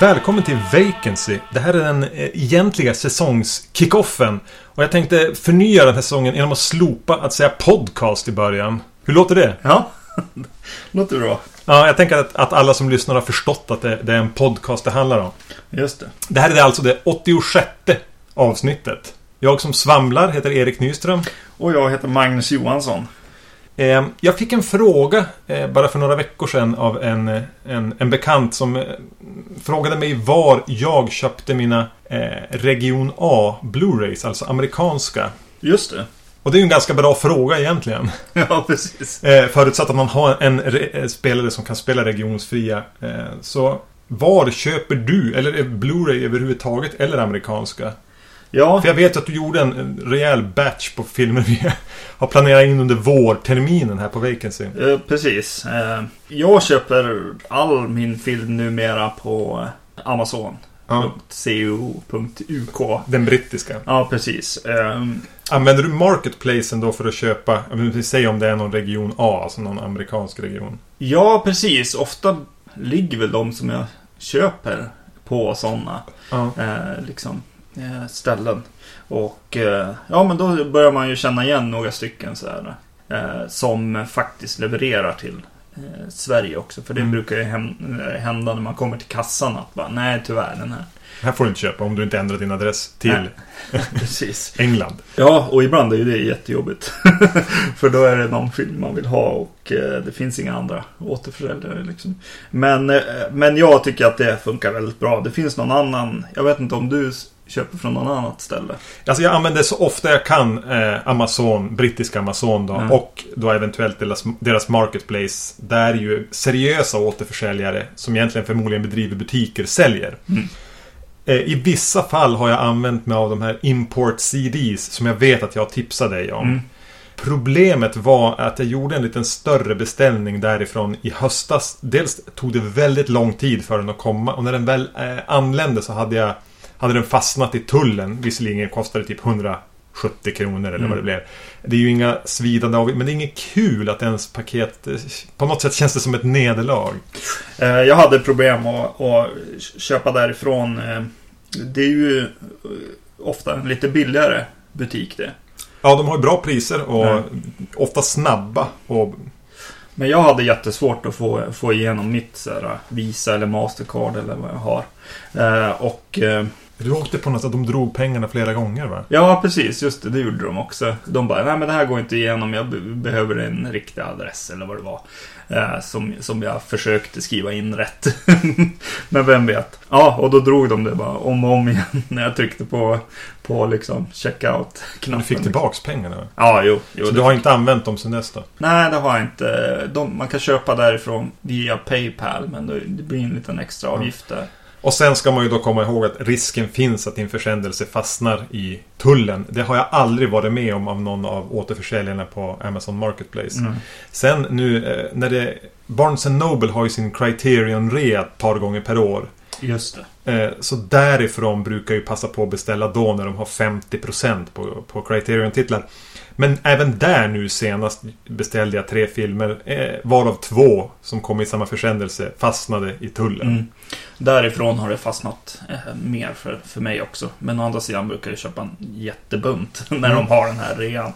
Välkommen till Vacancy. Det här är den eh, egentliga säsongskickoffen. Och jag tänkte förnya den här säsongen genom att slopa att säga podcast i början. Hur låter det? Ja, låter bra. Ja, jag tänker att, att alla som lyssnar har förstått att det, det är en podcast det handlar om. Just det. Det här är alltså det 86 avsnittet. Jag som svamlar heter Erik Nyström. Och jag heter Magnus Johansson. Eh, jag fick en fråga eh, bara för några veckor sedan av en, eh, en, en bekant som eh, frågade mig var jag köpte mina Region A Blu-rays, alltså amerikanska. Just det. Och det är ju en ganska bra fråga egentligen. Ja, precis. Förutsatt att man har en re- spelare som kan spela regionsfria. Så var köper du, eller Blu-ray överhuvudtaget, eller amerikanska? Ja, För jag vet att du gjorde en rejäl batch på filmer vi har planerat in under vårterminen här på Vacancy. eh, precis. Eh, jag köper all min film numera på Amazon. Ja. .co.uk Den brittiska. Ja, precis. Eh, Använder du Marketplacen då för att köpa, säga om det är någon region A, alltså någon amerikansk region? ja, precis. Ofta ligger väl de som jag köper på sådana Ja. eh, liksom, ställen. Och eh, ja, men då börjar man ju känna igen några stycken så här, eh, som faktiskt levererar till eh, Sverige också. För det Mm. brukar ju hän- eh, hända när man kommer till kassan att bara, nej tyvärr den här. Här får du inte köpa om du inte ändrar din adress till. Precis. England. Ja, och ibland är ju det jättejobbigt. För då är det någon film man vill ha och eh, det finns inga andra återförsäljare. Liksom. Men, eh, men jag tycker att det funkar väldigt bra. Det finns någon annan, jag vet inte om du köper från någon annat ställe. Alltså jag använder så ofta jag kan eh, Amazon, brittiska Amazon då. Mm. Och då eventuellt deras, deras Marketplace. Där ju seriösa återförsäljare som egentligen förmodligen bedriver butiker säljer. Mm. Eh, I vissa fall har jag använt mig av de här import CDs som jag vet att jag tipsade dig om. Mm. Problemet var att jag gjorde en liten större beställning därifrån i höstas. Dels tog det väldigt lång tid för den att komma och när den väl eh, anlände så hade jag hade den fastnat i tullen. Visserligen kostade det typ 170 kronor eller Mm. vad det blev. Det är ju inga svidande av men det är inget kul att ens paket... eh, På något sätt känns det som ett nederlag. Eh, Jag hade problem att, att köpa därifrån. Eh, Det är ju ofta en lite billigare butik det. Ja, de har bra priser och Ja. ofta snabba. Och Men jag hade jättesvårt att få, få igenom mitt så här, Visa eller Mastercard eller vad jag har. Eh, Och eh, du åkte på något sätt, de drog pengarna flera gånger va? ja, precis. Just det, det gjorde de också. De bara, nej men det här går inte igenom. Jag be- behöver en riktig adress eller vad det var. Eh, Som, som jag försökte skriva in rätt. men vem vet. Ja, och då drog de det bara om och om igen när jag tryckte på, på liksom checkout-knappen. Du fick tillbaks pengarna. Ja, jo. jo Så du har inte använt dem sen dess då? Nej, det har jag inte. De, man kan köpa därifrån via Paypal, men det, det blir en liten extra avgift där. Och sen ska man ju då komma ihåg att risken finns att din försändelse fastnar i tullen. Det har jag aldrig varit med om av någon av återförsäljarna på Amazon Marketplace. Mm. Sen nu eh, när det... Barnes Noble har ju sin Criterion-rea ett par gånger per år. Just det. Eh, Så därifrån brukar ju passa på att beställa då när de har 50% på, på Criterion-titlar. Men även där nu senast beställde jag tre filmer. Eh, varav två som kom i samma försändelse fastnade i tullen. Mm. Därifrån har det fastnat eh, mer för, för mig också. Men å andra sidan brukar jag köpa en jättebunt när Mm. de har den här rean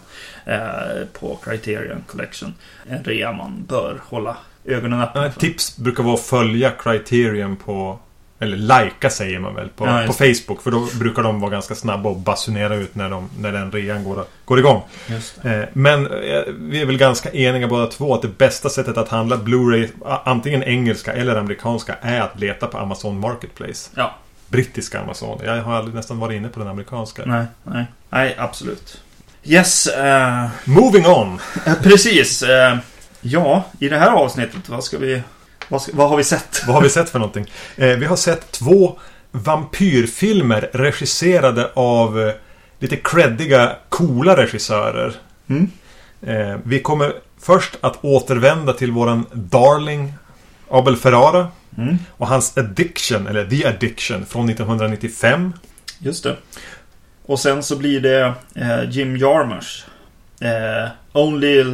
eh, på Criterion Collection. En rea man bör hålla ögonen öppna för. tips brukar vara att följa Criterion på... Eller likea säger man väl på, Ja, på Facebook. För då brukar de vara ganska snabba och basunera ut när, de, när den rean går, går igång. Eh, Men eh, vi är väl ganska eniga båda två att det bästa sättet att handla Blu-ray, antingen engelska eller amerikanska, är att leta på Amazon Marketplace. Ja, Brittiska Amazon. Jag har aldrig nästan varit inne på den amerikanska. nej, nej. Nej, absolut. Yes, eh, Moving on! precis. Eh, ja, i det här avsnittet, vad ska vi... Vad, vad har vi sett? Vad har vi sett för någonting? Eh, vi har sett två vampyrfilmer regisserade av eh, lite creddiga, coola regissörer. Mm. Eh, vi kommer först att återvända till våran Darling Abel Ferrara Mm. och hans Addiction, eller The Addiction, från 1995. Just det. Och sen så blir det eh, Jim Jarmusch. Eh, Only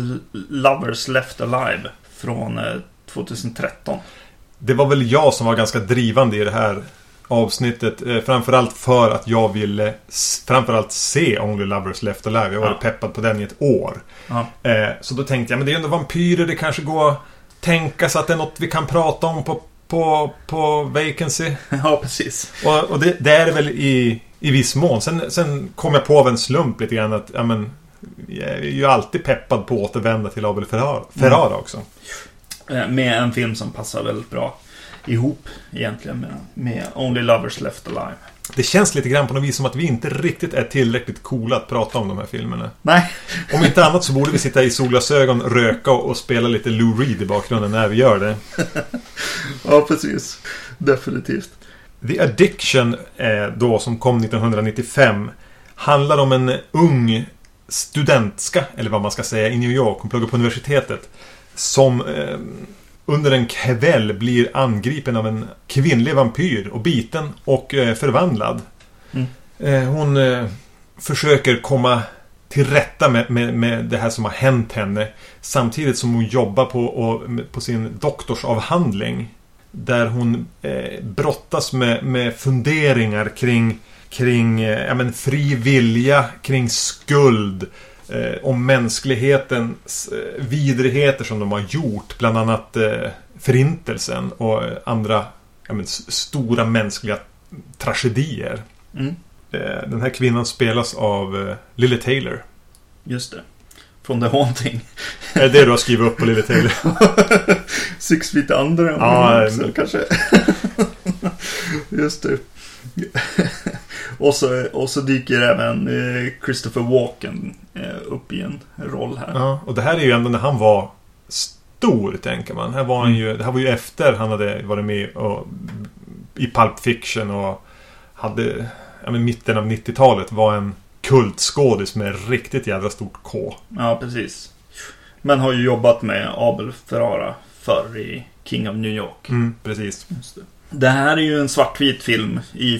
Lovers Left Alive. Från eh, 2013. det var väl jag som var ganska drivande i det här avsnittet. Eh, framförallt för att jag ville framförallt se Only Lovers Left Alive. Jag var Ja. peppad på den i ett år. Ja. Eh, så då tänkte jag, men det är ju ändå vampyrer. Det kanske går att tänka sig att det är något vi kan prata om på, på, på Vacancy. ja, precis. Och, och det, det är det väl i, i viss mån. Sen, sen kom jag på av en slump lite grann att, ja men... Jag är ju alltid peppad på att återvända till Abel Ferrara, Ferrara också. Eh, Med en film som passar väldigt bra ihop egentligen med, med Only Lovers Left Alive. Det känns lite grann på något vis som att vi inte riktigt är tillräckligt coola att prata om de här filmerna. Nej, Om inte annat så borde vi sitta i solglasögon, röka och spela lite Lou Reed i bakgrunden när vi gör det. ja precis. Definitivt. The Addiction, eh, då, som kom 1995, handlar om en ung studentska, eller vad man ska säga, i New York. Hon pluggar på universitetet. Som eh, under en kväll blir angripen av en kvinnlig vampyr och biten och eh, förvandlad. Mm. Eh, hon eh, försöker komma till rätta med, med, med det här som har hänt henne. Samtidigt som hon jobbar på, och, på sin doktorsavhandling. Där hon eh, brottas med, med funderingar kring, kring eh, ja, men fri vilja, kring skuld. Eh, om mänsklighetens eh, vidrigheter som de har gjort. Bland annat eh, Förintelsen och eh, andra men, stora mänskliga tragedier. Mm, Eh, den här kvinnan spelas av eh, Lily Taylor. just det. Från The Haunting. Är det det du har skrivit upp på Lily Taylor? Six feet under Ja, också, men- kanske. Just det. Och, så, och så dyker även eh, Christopher Walken eh, upp i en roll här. Ja, och det här är ju ändå när han var stor, tänker man. Här var han ju, det här var ju efter han hade varit med och, i Pulp Fiction och hade... Ja, men mitten av 90-talet var en kultskådis med riktigt jävla stort K. Ja, precis. Men har ju jobbat med Abel Ferrara förr i King of New York. Mm, precis. Det. det här är ju en svartvit film i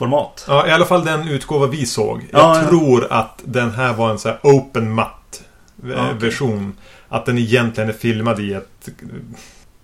4.3-format. Ja, i alla fall den utgåva vi såg. Jag Ja, ja. tror att den här var en sån här open matt eh, Ja, version. Att den egentligen är filmad i ett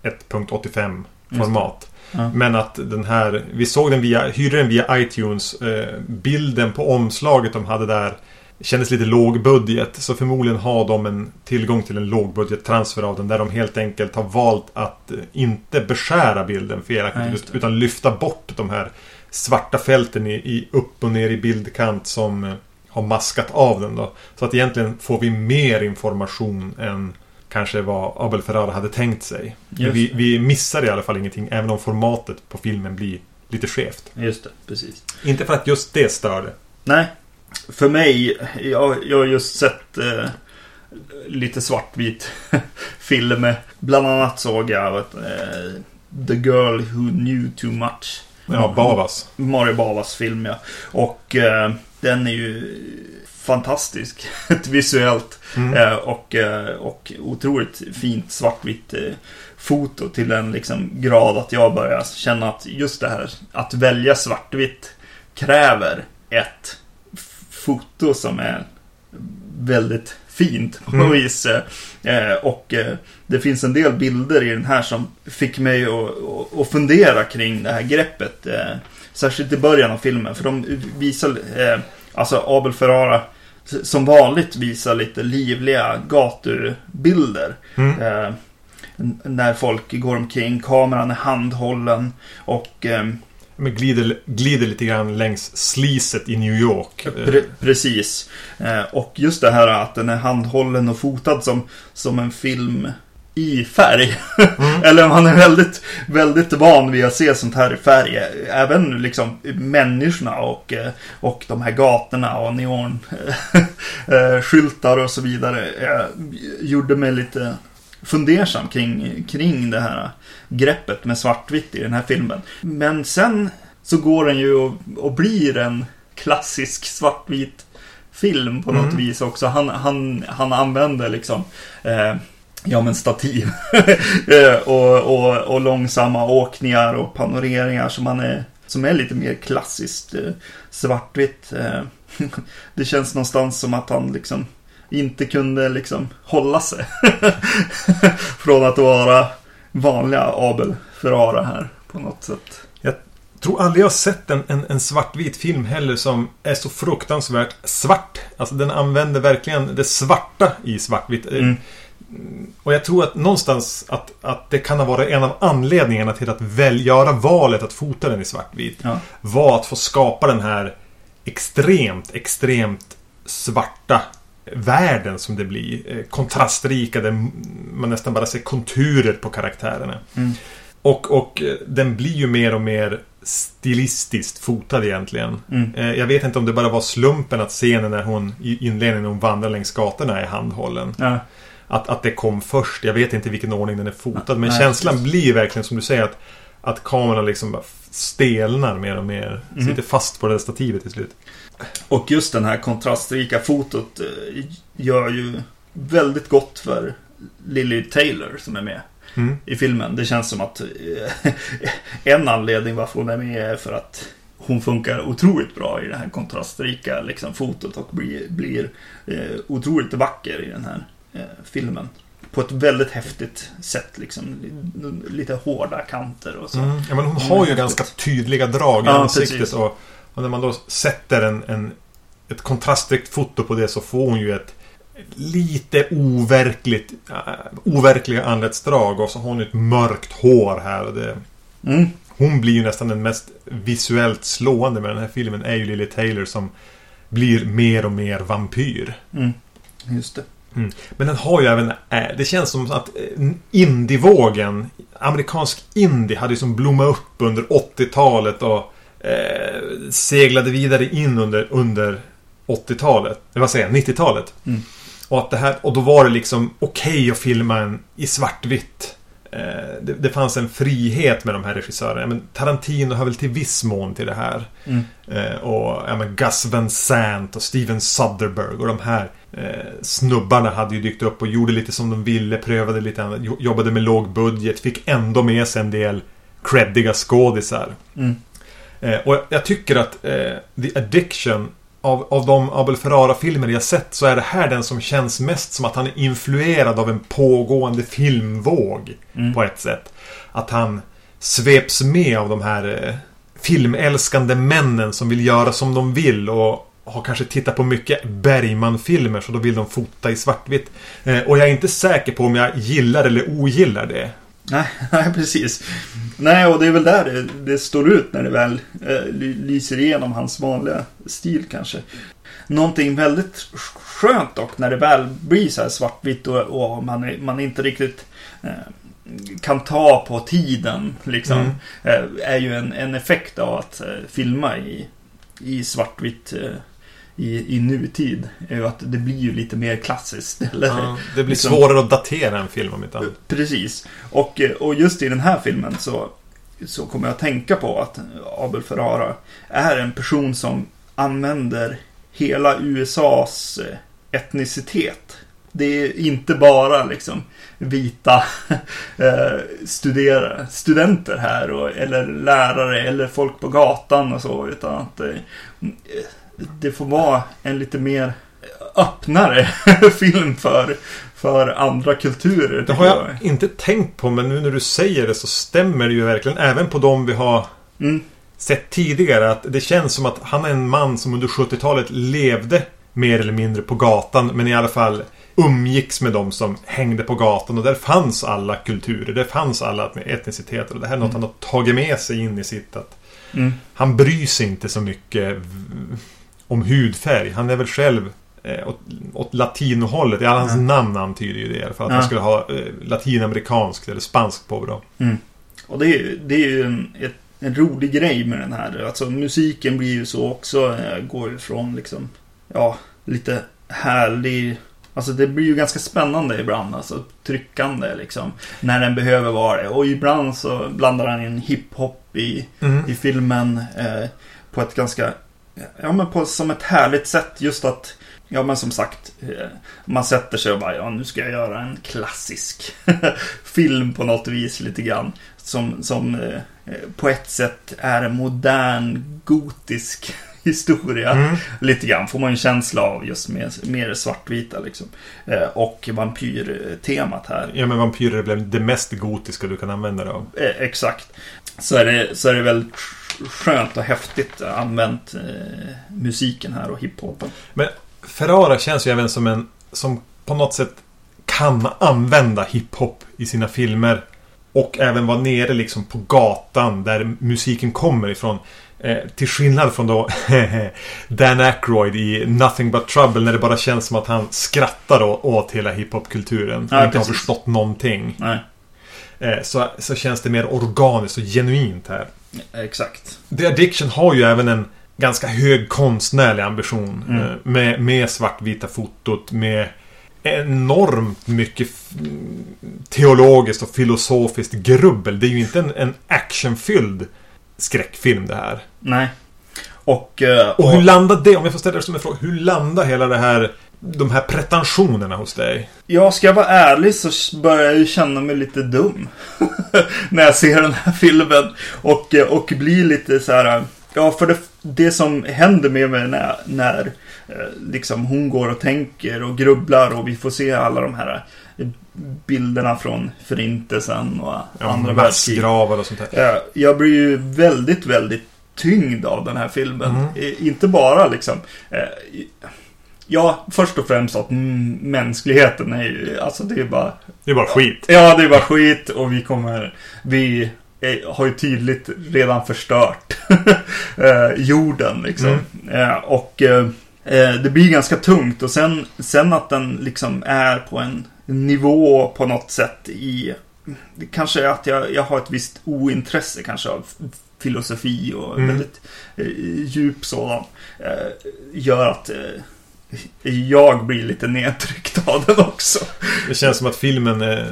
1.85 format. Ja. Men att den här, vi såg den via, hyrde den via iTunes. Eh, bilden på omslaget de hade där kändes lite lågbudget. Så förmodligen har de en tillgång till en lågbudget-transfer av den. Där de helt enkelt har valt att eh, inte beskära bilden. Ja, just det. utan lyfta bort de här svarta fälten i, i upp och ner i bildkant som eh, har maskat av den då. Så att egentligen får vi mer information än kanske vad Abel Ferrara hade tänkt sig. Vi, vi missar i alla fall ingenting, även om formatet på filmen blir lite skevt. Just det, precis. Inte för att just det störde. Nej, för mig, jag, jag har just sett eh, lite svartvit film. Bland annat såg jag eh, The Girl Who Knew Too Much. Ja, Bavas. Mario Bavas film, ja. Och eh, den är ju fantastisk visuellt. Mm. Eh, och, eh, och otroligt fint svartvitt eh, foto till en liksom grad att jag börjar känna att just det här att välja svartvitt kräver ett foto som är väldigt fint på något vis. Eh, och eh, det finns en del bilder i den här som fick mig att, att, fundera kring det här greppet. Eh, särskilt i början av filmen, för de visar, eh, alltså Abel Ferrara som vanligt visar lite livliga gatubilder. Mm. Eh, när folk går omkring, kameran är handhållen och eh, Men glider, glider lite grann längs sliset i New York. Pre- precis. Eh, och just det här att den är handhållen och fotad som, som en film i färg. Mm. Eller man är väldigt, väldigt van vid att se sånt här i färg. Även liksom människorna och, eh, och de här gatorna och neonskyltar och så vidare. eh, Gjorde mig lite fundersam kring, kring det här greppet med svartvitt i den här filmen. Men sen så går den ju och, och blir en klassisk svartvit film på något Mm. vis också. Han, han, han använder liksom eh, Ja men stativ Eh, och, och, och långsamma åkningar och panoreringar som, man är, som är lite mer klassiskt eh, svartvitt. Eh, det känns någonstans som att han liksom inte kunde liksom hålla sig. Från att vara vanliga Abel Ferrara här på något sätt. Jag tror aldrig jag sett en, en, en svartvit film heller som är så fruktansvärt svart. Alltså den använder verkligen det svarta i svartvitt. Mm. Och jag tror att någonstans att, att det kan ha varit en av anledningarna till att väl göra valet att fota den i svartvit. Ja. Var att få skapa den här extremt, extremt svarta världen som det blir. Eh, Kontrastrika där man nästan bara ser konturer på karaktärerna. Mm. Och, och eh, den blir ju mer och mer stilistiskt fotad egentligen. Mm. Eh, Jag vet inte om det bara var slumpen att scenen när hon i inledningen när hon vandrar längs gatorna är handhållen. Ja. Att, att det kom först. Jag vet inte i vilken ordning den är fotad. Men Nej, känslan precis. blir verkligen som du säger att, att kameran liksom stelnar mer och mer. Mm. Sitter fast på det där stativet till slut. Och just den här kontrastrika fotot eh, gör ju väldigt gott för Lily Taylor som är med Mm. i filmen. Det känns som att eh, en anledning varför hon är med är för att hon funkar otroligt bra i det här kontrastrika liksom, fotot och blir, blir eh, otroligt vacker i den här eh, filmen. På ett väldigt häftigt sätt, liksom. Li- Lite hårda kanter och så. Mm. Ja, men hon Mm, har ju ganska tydliga drag i Ja, ansiktet. precis. Och, och när man då sätter en, en, ett kontrastrikt foto på det så får hon ju ett lite overkligt, äh, overkliga anletsdrag. Och så har hon ett mörkt hår här. Och det, Mm. hon blir ju nästan den mest visuellt slående med den här filmen. Är ju Lily Taylor som blir mer och mer vampyr. Mm. Just det. Men den har ju även... äh, Det känns som att äh, indievågen, amerikansk indie, hade ju som blommat upp under 80-talet och eh, seglade vidare in under, under 80-talet. Eller vad säger jag? 90-talet. Mm. Och, att det här, och då var det liksom okej att filma en i svartvitt. Eh, det, det fanns en frihet med de här regissörerna. Men Tarantino hör väl till viss mån till det här. Mm. Eh, och ja, men Gus Van Sant och Steven Soderbergh och de här eh, snubbarna hade ju dykt upp och gjorde lite som de ville, prövade lite annat, jo- jobbade med låg budget, fick ändå med sig en del creddiga skådisar. Mm. Eh, och jag- jag tycker att eh, The Addiction av, av de Abel Ferrara-filmer jag sett så är det här den som känns mest som att han är influerad av en pågående filmvåg Mm. på ett sätt. Att han sveps med av de här eh, filmälskande männen som vill göra som de vill och har kanske tittat på mycket Bergman-filmer så då vill de fota i svartvitt. Eh, och jag är inte säker på om jag gillar eller ogillar det. Nej, nej, precis. Nej, och det är väl där det, det står ut när det väl eh, ly- lyser igenom hans vanliga stil kanske. Någonting väldigt skönt dock när det väl blir så här svartvitt och, och man, man inte riktigt eh, kan ta på tiden liksom. Mm. Eh, är ju en, en effekt av att eh, filma i, i svartvitt eh, i, i nutid. Är ju att det blir ju lite mer klassiskt. Eller? Ja, det blir liksom- svårare att datera en film om inte annat. Precis. Och, eh, och just i den här filmen så, så kommer jag att tänka på att Abel Ferrara är en person som använder hela USAs eh, etnicitet. Det är inte bara liksom vita eh, studerare, studenter här och, eller lärare eller folk på gatan och så utan att det får vara en lite mer öppnare film för, för andra kulturer. Det har jag inte tänkt på men nu när du säger det så stämmer det ju verkligen. Även på de vi har Mm, sett tidigare. Att det känns som att han är en man som under 70-talet levde mer eller mindre på gatan. Men i alla fall umgicks med de som hängde på gatan. Och där fanns alla kulturer. Där fanns alla etniciteter. Och det här är något han har tagit med sig in i sitt. Att mm, han bryr sig inte så mycket om hudfärg. Han är väl själv eh, åt, åt latinohållet. Ja, hans Ja. namn antyder ju det. fall. Att Ja. han skulle ha eh, latinamerikanskt eller spanskt påbrå. mm. Och det är, ju- det är ju en, ett, en rolig grej med den här. Alltså musiken blir ju så också. eh, Går ju från liksom, ja, lite härlig. Alltså det blir ju ganska spännande ibland. Alltså tryckande liksom. När den behöver vara det. Och ibland så blandar han in hiphop i, Mm. i filmen eh, på ett ganska, ja men på, som ett härligt sätt just att, ja men som sagt, eh, man sätter sig och bara, ja nu ska jag göra en klassisk film på något vis lite grann. Som, som eh, eh, på ett sätt är en modern gotisk historia. Mm. Lite grann får man en känsla av just med mer svartvita liksom. Eh, och vampyrtemat här. Ja men vampyrer väl det mest gotiska du kan använda dig av. Eh, exakt. Så är, det, så är det väldigt skönt och häftigt använt eh, musiken här och hiphopen. Ferrara känns ju även som en som på något sätt kan använda hiphop i sina filmer. Och även vara nere liksom på gatan där musiken kommer ifrån. Eh, till skillnad från då Dan Aykroyd i Nothing But Trouble när det bara känns som att han skrattar åt hela hiphopkulturen. Ja, och inte har precis. förstått någonting. Nej, så, så känns det mer organiskt och genuint här. exakt. The Addiction har ju även en ganska hög konstnärlig ambition. Mm. eh, Med, med svartvita fotot, med enormt mycket teologiskt och filosofiskt grubbel. Det är ju inte en, en actionfylld skräckfilm det här. Nej. Och... eh, Och hur landar det, om jag får ställa det som en fråga, hur landar hela det här, de här pretensionerna hos dig? Ja, ska jag vara ärlig så börjar jag ju känna mig lite dum. när jag ser den här filmen. Och, eh, och blir lite så här. Ja, för det, det som händer med mig när, när eh, liksom hon går och tänker och grubblar och vi får se alla de här eh, bilderna från förintelsen och Ja, andra världskriget. och sånt. Eh, Jag blir ju väldigt, väldigt tyngd av den här filmen. Mm. Eh, Inte bara liksom... eh, Ja, först och främst att mm, mänskligheten är ju... Alltså det är bara... Det är bara skit. Ja, det är bara skit och vi kommer... Vi eh, har ju tydligt redan förstört eh, jorden liksom. Eh, och eh, eh, det blir ganska tungt och sen, sen att den liksom är på en nivå på något sätt i... Det kanske är att jag, jag har ett visst ointresse kanske av filosofi och Mm. väldigt eh, djup sådan. Eh, gör att jag blir lite nedtryckt av den också. Det känns som att filmen eh,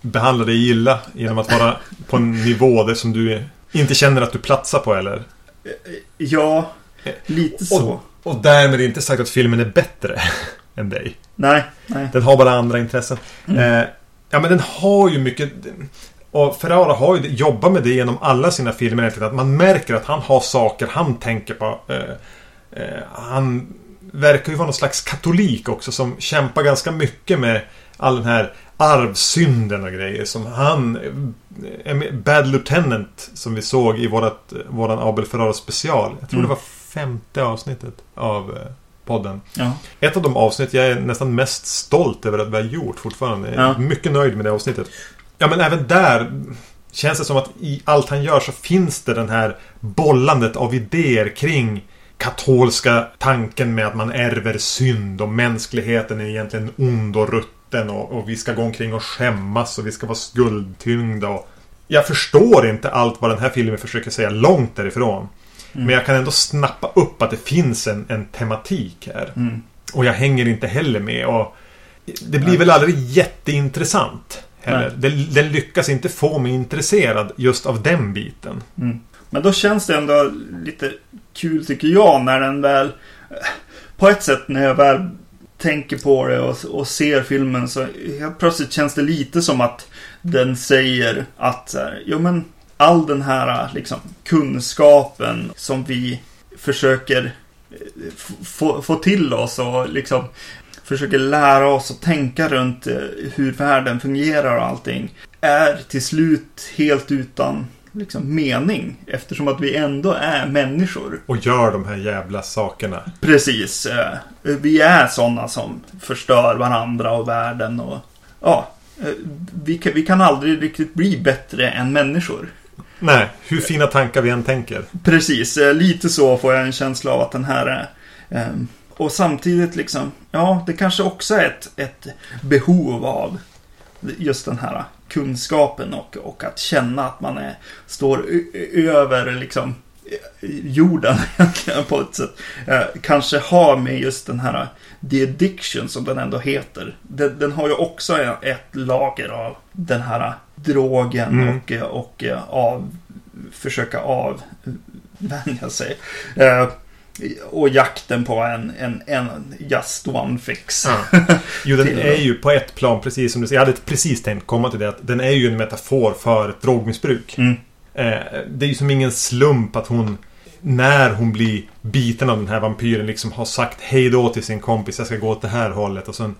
behandlar dig illa genom att vara på en nivå där som du inte känner att du platsar på eller? Ja, lite så. Och, och därmed inte sagt att filmen är bättre än dig. Nej, nej. Den har bara andra intressen. Eh, ja men den har ju mycket... Och Ferrara har ju jobbat med det genom alla sina filmer egentligen. Att man märker att han har saker han tänker på. Eh, eh, han verkar ju vara någon slags katolik också som kämpar ganska mycket med all den här arvsynden och grejer som han... eh, med Bad Lieutenant som vi såg i vårat, våran Abel Ferrara special. Jag tror Mm. det var femte avsnittet av eh, podden. Ja. Ett av de avsnitt jag är nästan mest stolt över att vi har gjort fortfarande. Jag är Ja. mycket nöjd med det avsnittet. Ja men även där känns det som att i allt han gör så finns det den här bollandet av idéer kring katolska tanken med att man ärver synd och mänskligheten är egentligen ond och rutten och, och vi ska gå omkring och skämmas och vi ska vara skuldtyngda och jag förstår inte allt vad den här filmen försöker säga långt därifrån. Men jag kan ändå snappa upp att det finns en, en tematik här. Mm. Och jag hänger inte heller med. Och det blir Nej. väl aldrig jätteintressant. Heller. Den, den lyckas inte få mig intresserad just av den biten. Mm. Men då känns det ändå lite kul tycker jag när den väl... På ett sätt när jag väl tänker på det och, och ser filmen så helt plötsligt känns det lite som att den säger att så här, jo men all den här liksom kunskapen som vi försöker eh, få, få till oss och liksom försöker lära oss att tänka runt eh, hur världen fungerar och allting är till slut helt utan liksom, mening eftersom att vi ändå är människor. Och gör de här jävla sakerna. Precis. eh, Vi är sådana som förstör varandra och världen och ja, eh, vi kan, vi kan aldrig riktigt bli bättre än människor. Nej, hur fina tankar vi än tänker. Precis, eh, lite så får jag en känsla av att den här är. Och samtidigt liksom, ja, det kanske också är ett, ett behov av just den här kunskapen och, och att känna att man är, står över liksom jorden på ett sätt. Eh, kanske har med just den här The Addiction som den ändå heter. Den, den har ju också ett lager av den här drogen Mm. och, och av, försöka avvänja sig. Eh, och jakten på en, en, en just one fix. Ja. Jo, den är ju på ett plan, precis som du säger. Jag hade precis tänkt komma till det. Att den är ju en metafor för ett drogmissbruk. Mm. Eh, det är ju som ingen slump att hon när hon blir biten av den här vampyren liksom har sagt hej då till sin kompis. Jag ska gå åt det här hållet. Och sen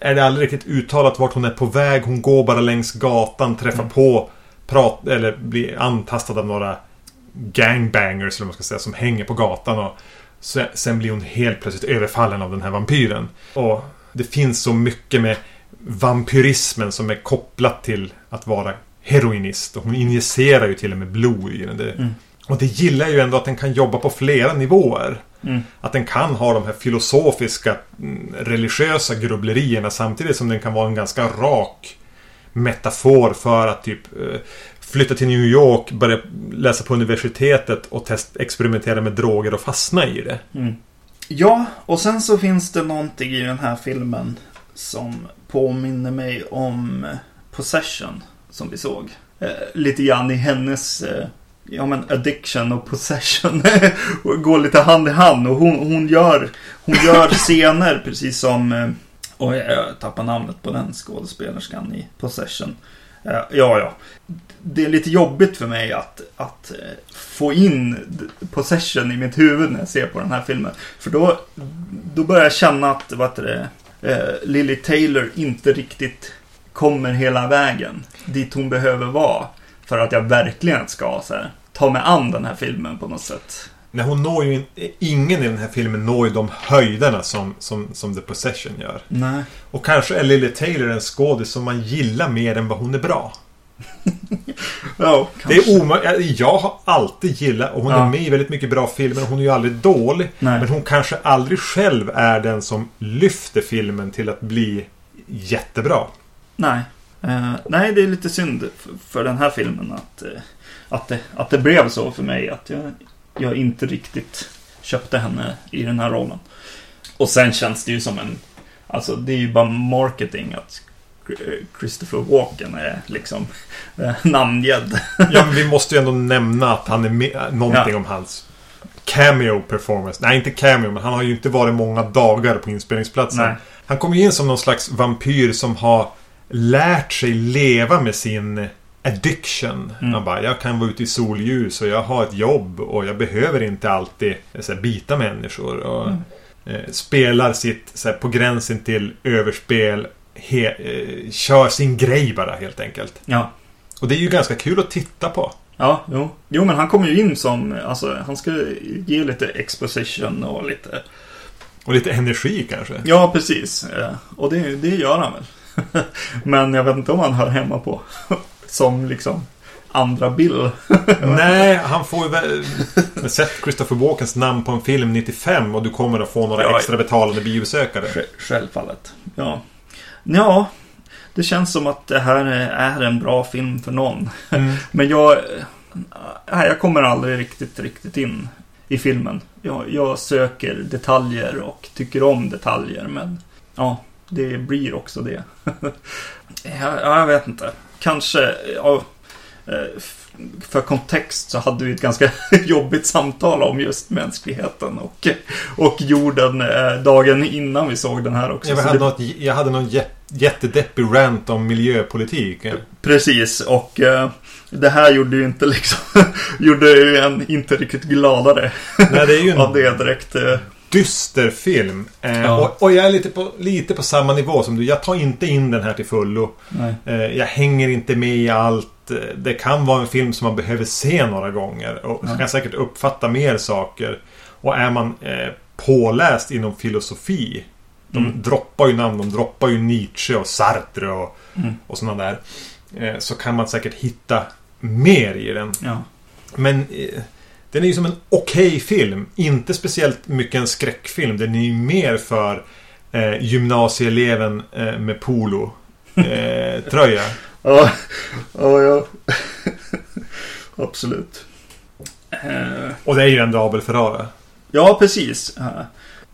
är det aldrig riktigt uttalat vart hon är på väg. Hon går bara längs gatan, träffar Mm. på, prat, eller blir antastad av några gangbangers eller man ska säga som hänger på gatan. Och se- sen blir hon helt plötsligt överfallen av den här vampyren. Och det finns så mycket med vampyrismen som är kopplat till att vara heroinist. Och hon injicerar ju till och med blod i den. Det, Mm. Och det gillar ju ändå att den kan jobba på flera nivåer. Mm. Att den kan ha de här filosofiska, mm, religiösa grubblerierna samtidigt som den kan vara en ganska rak metafor för att typ flytta till New York, börja läsa på universitetet och test, experimentera med droger och fastna i det. Mm. Ja, och sen så finns det någonting i den här filmen som påminner mig om eh, Possession, som vi såg. Eh, lite grann i hennes eh, ja, men addiction och possession och går lite hand i hand. Och hon, hon, gör, hon gör scener precis som... Eh, oj, jag tappar namnet på den skådespelerskan i Possession. Eh, ja, ja. Det är lite jobbigt för mig att, att eh, få in Possession i mitt huvud när jag ser på den här filmen. För då, då börjar jag känna att vad heter det, eh, Lily Taylor inte riktigt kommer hela vägen dit hon behöver vara. För att jag verkligen ska så här, ta mig an den här filmen på något sätt. Nej, hon når ju in, ingen i den här filmen når ju de höjderna som, som, som The Possession gör. Nej. Och kanske är Lily Taylor en skådis som man gillar mer än vad hon är bra. Ja, Det är omöjligt. Jag har alltid gillat, och hon Ja. är med i väldigt mycket bra filmer, hon är ju aldrig dålig. Nej. Men hon kanske aldrig själv är den som lyfter filmen till att bli jättebra. Nej. Eh, nej, det är lite synd för, den här filmen att, eh, att, det, att det blev så för mig. Att jag, jag inte riktigt köpte henne i den här rollen. Och sen känns det ju som en... Alltså, det är ju bara marketing att eh, Christopher Walken är liksom eh, namngedd. Ja, men vi måste ju ändå nämna att han är med, någonting Ja. om hans cameo performance. Nej, inte cameo, men han har ju inte varit många dagar på inspelningsplatsen. Nej. Han kommer ju in som någon slags vampyr som har lärt sig leva med sin addiction. Mm. Han bara, jag kan vara ute i solljus och jag har ett jobb och jag behöver inte alltid eh, så här, bita människor. Och, Mm. eh, spelar sitt så här, på gränsen till överspel. He, eh, kör sin grej bara helt enkelt. Ja. Och det är ju ganska kul att titta på. Ja, jo. Jo, men han kommer ju in som... Alltså, han ska ge lite exposition och lite... Och lite energi kanske. Ja, precis. Eh, Och det, det gör han väl. Men jag vet inte om han hör hemma på som liksom andra Bill. Nej, han får ju väl... Sätt Christopher Walkens namn på en film 95 och du kommer att få några Ja, extra betalande biobesökare. Sj- Självfallet. Ja. Ja, det känns som att det här är en bra film för någon. Mm. Men jag... Nej, jag kommer aldrig riktigt, riktigt in i filmen. Jag, jag söker detaljer och tycker om detaljer, men ja, det blir också det. ja, jag vet inte. Kanske, ja, eh, för kontext så hade vi ett ganska jobbigt samtal om just mänskligheten och, och jorden eh, dagen innan vi såg den här också. Jag hade, det- något, jag hade någon jä- jättedeppig rant om miljöpolitik. Precis, och eh, det här gjorde ju inte liksom, gjorde ju en inte riktigt gladare Nej, det är ju en av det direkt. Dyster film. Eh, Ja. och, och jag är lite på, lite på samma nivå som du. Jag tar inte in den här till fullo. Eh, jag hänger inte med i allt. Eh, Det kan vara en film som man behöver se några gånger. Och Ja. kan säkert uppfatta mer saker. Och är man eh, påläst inom filosofi. De Mm. droppar ju namn. De droppar ju Nietzsche och Sartre och, Mm. och sådana där. Eh, så kan man säkert hitta mer i den. Ja. Men eh, den är ju som en okej film. Inte speciellt mycket en skräckfilm. Den är ju mer för eh, gymnasieeleven eh, med polo. Eh, tröja. Ja, ja, ja. Absolut. Eh, Och det är ju ändå Abel Ferrara. ja, precis.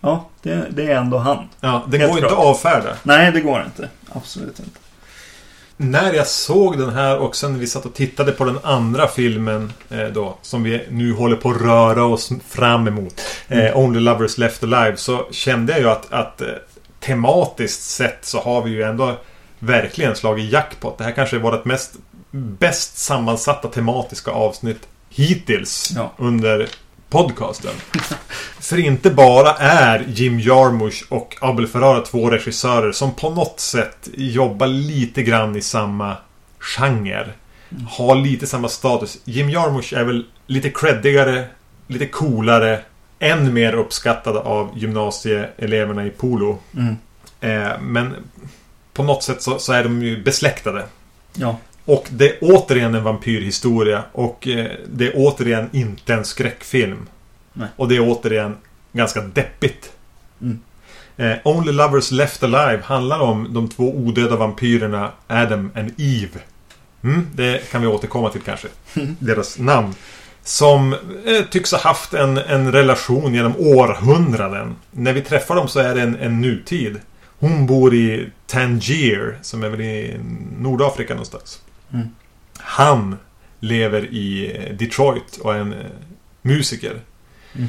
Ja, det, det är ändå han. Ja, det Helt går ju inte klart. att avfärda. Nej, det går inte. Absolut inte. När jag såg den här och sen vi satt och tittade på den andra filmen eh, då, som vi nu håller på att röra oss fram emot. Eh, Only Lovers Left Alive. Så kände jag ju att, att eh, tematiskt sett så har vi ju ändå verkligen slagit jackpot. Det här kanske är vårt mest bäst sammansatta tematiska avsnitt hittills Ja. under podcasten. För inte bara är Jim Jarmusch och Abel Ferrara två regissörer som på något sätt jobbar lite grann i samma genre. Har lite samma status. Jim Jarmusch är väl lite creddigare, lite coolare, än mer uppskattad av gymnasieeleverna i polo. Mm. Eh, men på något sätt så, så är de ju besläktade. Ja. Och det är återigen en vampyrhistoria och eh, det är återigen inte en skräckfilm. Nej. Och det är återigen ganska deppigt. Mm. Eh, Only Lovers Left Alive handlar om de två odöda vampyrerna Adam and Eve. Mm, det kan vi återkomma till kanske. Deras namn. Som eh, tycks ha haft en, en relation genom århundraden. När vi träffar dem så är det en, en nutid. Hon bor i Tangier, som är väl i Nordafrika någonstans. Mm. Han lever i eh, Detroit och är en eh, musiker. Mm.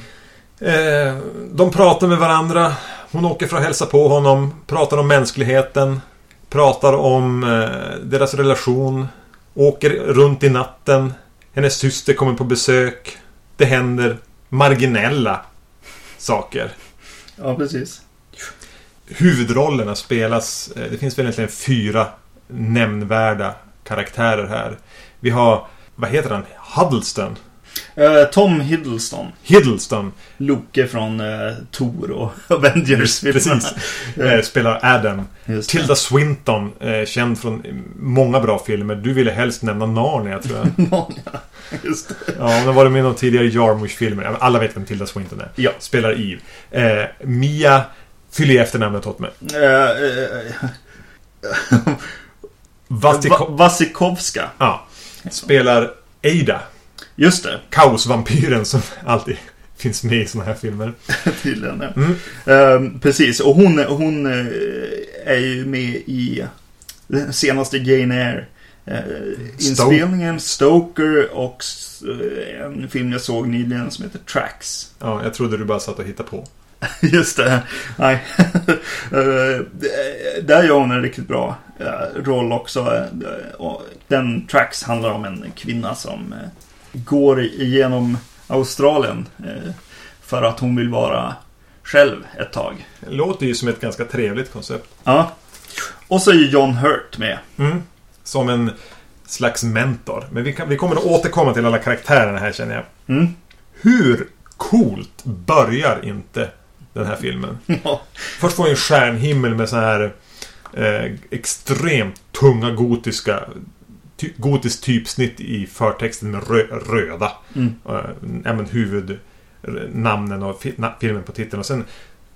Eh, de pratar med varandra. Hon åker för att hälsa på honom. Pratar om mänskligheten. Pratar om eh, deras relation. Åker runt i natten. Hennes syster kommer på besök. Det händer marginella saker. Ja, precis. Huvudrollerna spelas... eh, Det finns väl egentligen fyra nämnvärda karaktärer här. Vi har... Vad heter han? Huddleston. Eh, Tom Hiddleston. Hiddleston. Loke från eh, Thor och Avengers. Precis. Eh, spelar Adam. Tilda Swinton. Eh, känd från många bra filmer. Du ville helst nämna Narnia tror jag. Många. Just det. Ja, hon har varit med i någon tidigare Jarmusch-filmer. Ja, Alla vet vem Tilda Swinton är. Ja. Spelar Eve. Mia fyller i efternamnet åt mig. Vasiko- Va- Vasikovska. ja, spelar Ada. Just det. Kaosvampyren som alltid finns med i såna här filmer. Tydligen, ja. Mm. Eh, precis, och hon, hon eh, är ju med i den senaste Jane Eyre. Eh, inspelningen, Stoker och eh, en film jag såg nyligen som heter Tracks. Ja, jag trodde du bara satt och hittade på. Just det. Nej. Eh, Där gör hon en riktigt bra eh, roll också. Eh, Den Tracks handlar om en kvinna som går igenom Australien för att hon vill vara själv ett tag. Det låter ju som ett ganska trevligt koncept. Ja. Och så är John Hurt med. Mm. Som en slags mentor. Men vi, kan, vi kommer att återkomma till alla karaktärerna här känner jag. Mm. Hur coolt börjar inte den här filmen? Ja. Först får vi en stjärnhimmel med så här eh, extremt tunga gotiska ty, gotiskt typsnitt i förtexten med rö, röda. Mm. Eh, men huvudnamnen och fi, na, filmen på titeln. Och sen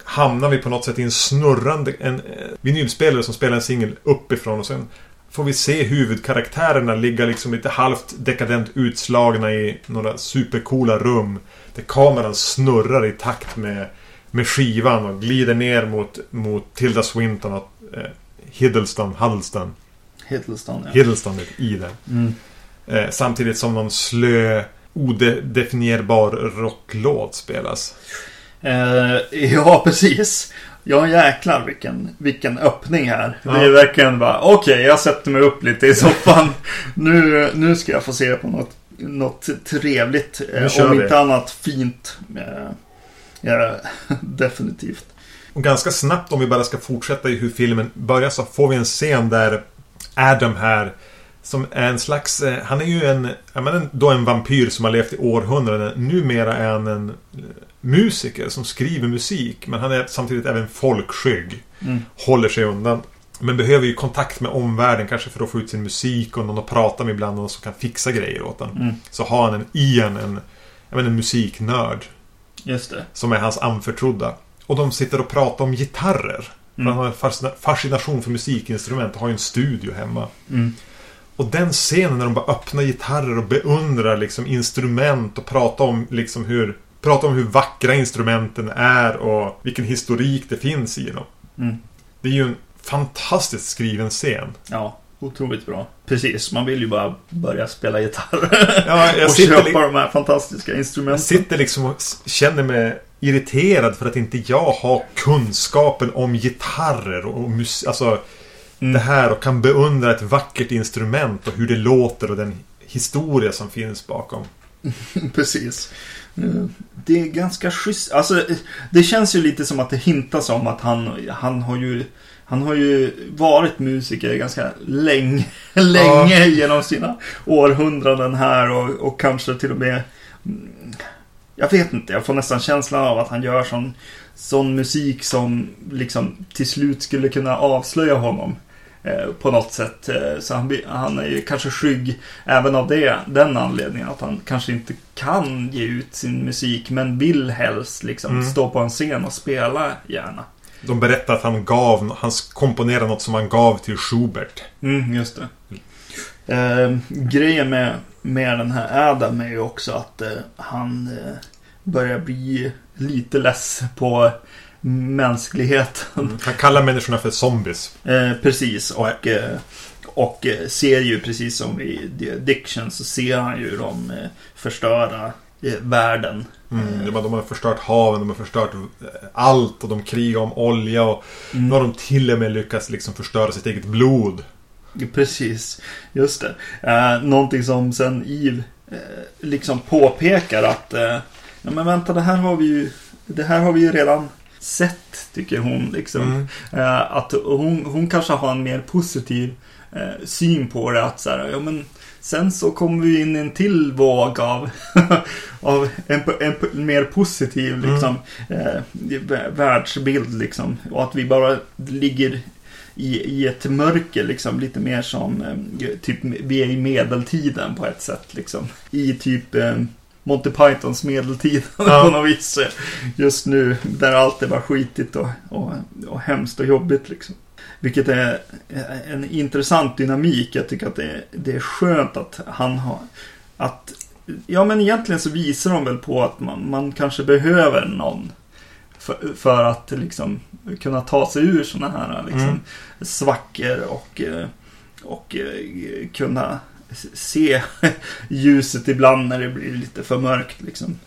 hamnar vi på något sätt i en snurrande en, eh, vinylspelare som spelar en singel uppifrån och sen får vi se huvudkaraktärerna ligga liksom lite halvt dekadent utslagna i några supercoola rum. Där kameran snurrar i takt med, med skivan och glider ner mot, mot Tilda Swinton och eh, Hiddleston, Huddleston, Hiddleston, ja. Hiddleston i det. Mm. Eh, samtidigt som någon slö, odefinierbar rocklåt spelas. Eh, ja, precis. Ja, jäklar vilken, vilken öppning här. Ja. Det är verkligen bara, okej, jag sätter mig upp lite i soffan. nu, nu ska jag få se på något, något trevligt. Eh, om vi. inte annat fint. Eh, ja, definitivt. Och ganska snabbt om vi bara ska fortsätta i hur filmen börjar så får vi en scen där Adam här som är en slags... Eh, han är ju en... Ja, men en, då en vampyr som har levt i århundraden. Numera är han en eh, musiker som skriver musik. Men han är samtidigt även folkskygg. Mm. Håller sig undan. Men behöver ju kontakt med omvärlden kanske för att få ut sin musik och någon att prata med ibland. Någon som kan fixa grejer åt honom. Mm. Så har han en, i en, menar, en musiknörd. Just det. Som är hans anförtrodda. Och de sitter och pratar om gitarrer. Mm. han har en fascina- fascination för musikinstrument och har ju en studio hemma. Mm. Och den scenen när de bara öppnar gitarrer och beundrar liksom instrument och pratar om liksom hur Pratar om hur vackra instrumenten är och vilken historik det finns i dem. Mm. Det är ju en fantastiskt skriven scen. Ja, otroligt bra. Precis, man vill ju bara börja spela gitarr. Ja, jag och köpa li- de här fantastiska Jag instrumenten. sitter liksom och känner mig irriterad för att inte jag har kunskapen om gitarrer och musik. Alltså Mm. det här och kan beundra ett vackert instrument och hur det låter och den historia som finns bakom. Precis. Eh, Det är ganska schysst. Alltså, det känns ju lite som att det hintas om att han, han har ju han har ju varit musiker ganska länge, länge genom sina århundraden här och, och kanske till och med mm, Jag vet inte, jag får nästan känslan av att han gör sån, sån musik som liksom till slut skulle kunna avslöja honom eh, på något sätt. Eh, så han, han är ju kanske skygg även av det, den anledningen att han kanske inte kan ge ut sin musik men vill helst liksom Mm. stå på en scen och spela gärna. De berättar att han gav, han komponerade något som han gav till Schubert. Mm, just det. Eh, grejen med, med den här Adam är ju också att eh, han eh, börjar bli lite less på mänskligheten. Han kallar människorna för zombies. Eh, precis, och, eh, och eh, ser ju precis som i The Addiction så ser han ju de eh, förstöra eh, världen. Mm, de, har- förstört haven, de har förstört eh, allt och de krigar om olja och Mm. nu har de till och med lyckats liksom förstöra sitt eget blod. Precis, just det. Eh, någonting som sen Eve eh, liksom påpekar att eh, Ja men vänta, det här har vi ju Det här har vi ju redan sett, tycker hon liksom. Mm. Eh, att hon, hon kanske har en mer positiv eh, syn på det. Att så här, ja men sen så kommer vi in i en till våg av, av en, en, mer positiv liksom, eh, vä- världsbild liksom. Och att vi bara ligger i, i ett mörker liksom. Lite mer som eh, typ vi är i medeltiden på ett sätt liksom. I typ eh, Monty Pythons medeltid Ja. på något vis. eh, Just nu där allt är bara skitigt och, och, och hemskt och jobbigt liksom. Vilket är en intressant dynamik. Jag tycker att det är, det är skönt att han har... Att, ja men egentligen så visar de väl på att man, man kanske behöver någon. För, för att liksom kunna ta sig ur sådana här liksom, Mm. svackor och, och kunna se ljuset ibland när det blir lite för mörkt. Liksom.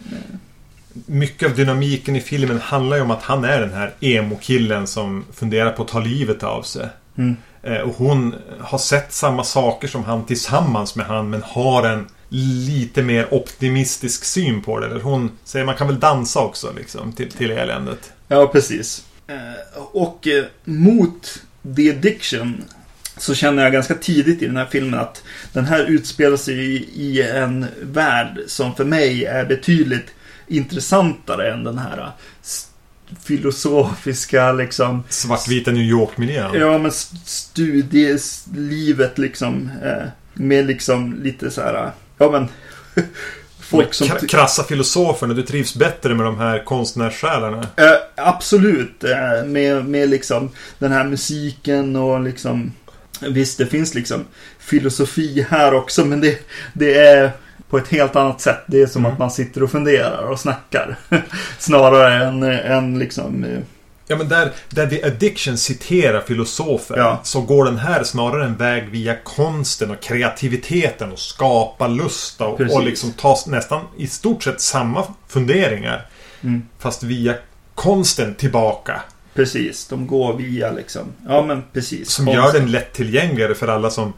Mycket av dynamiken i filmen handlar ju om att han är den här emo-killen som funderar på att ta livet av sig. Mm. Eh, Och hon har sett samma saker som han tillsammans med han men har en lite mer optimistisk syn på det. Eller hon säger man kan väl dansa också liksom till, till eländet. Ja, precis. Eh, Och eh, mot The Addiction så känner jag ganska tidigt i den här filmen att den här utspelar sig i en värld som för mig är betydligt intressantare än den här s- filosofiska liksom Svartvita New York-miljön. Ja, men st- studielivet liksom. Eh, med liksom lite så här. Ja, men. folk som. Kra- krassa filosoferna. Du trivs bättre med de här konstnärssjälarna. Eh, absolut. Eh, med, med liksom den här musiken och liksom. Visst, det finns liksom filosofi här också, men det, det är på ett helt annat sätt. Det är som Mm. att man sitter och funderar och snackar. Snarare än, än liksom. eh, Ja men där, där The Addiction citerar filosofer Ja. så går den här snarare en väg via konsten och kreativiteten och skapa lusta och, Precis. och liksom ta nästan i stort sett samma funderingar. Mm. Fast via konsten tillbaka. Precis, de går via liksom. Ja, men precis. Som Konsten. gör den lättillgängligare för alla som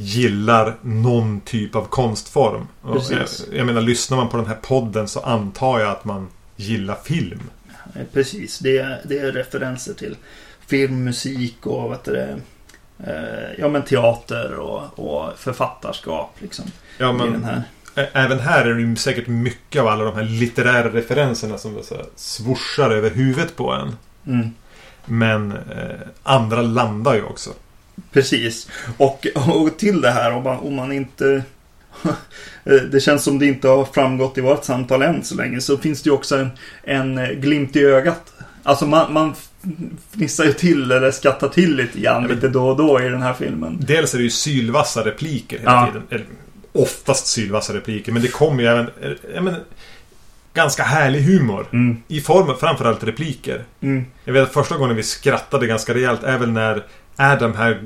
gillar någon typ av konstform. Precis. Jag, jag menar, lyssnar man på den här podden så antar jag att man gillar film. Precis, det är, det är referenser till film, musik och vad heter det, eh, ja, men teater och, och författarskap. Liksom, Ja, men här. Även här är det säkert mycket av alla de här litterära referenserna som så här swoshar över huvudet på en. Mm, Men eh, andra landar ju också. Precis. Och, och till det här, om man, om man inte... Det känns som det inte har framgått i vårt samtal än så länge. Så finns det ju också en, en glimt i ögat. Alltså man, man fnissar ju till eller skrattar till lite grann lite då och då i den här filmen. Dels är det ju sylvassa repliker hela Ja. tiden. Eller, oftast sylvassa repliker. Men det kommer ju även... Jag menar, ganska härlig humor. Mm, I form av framförallt repliker. mm, Jag vet att första gången vi skrattade ganska rejält är väl när Adam här...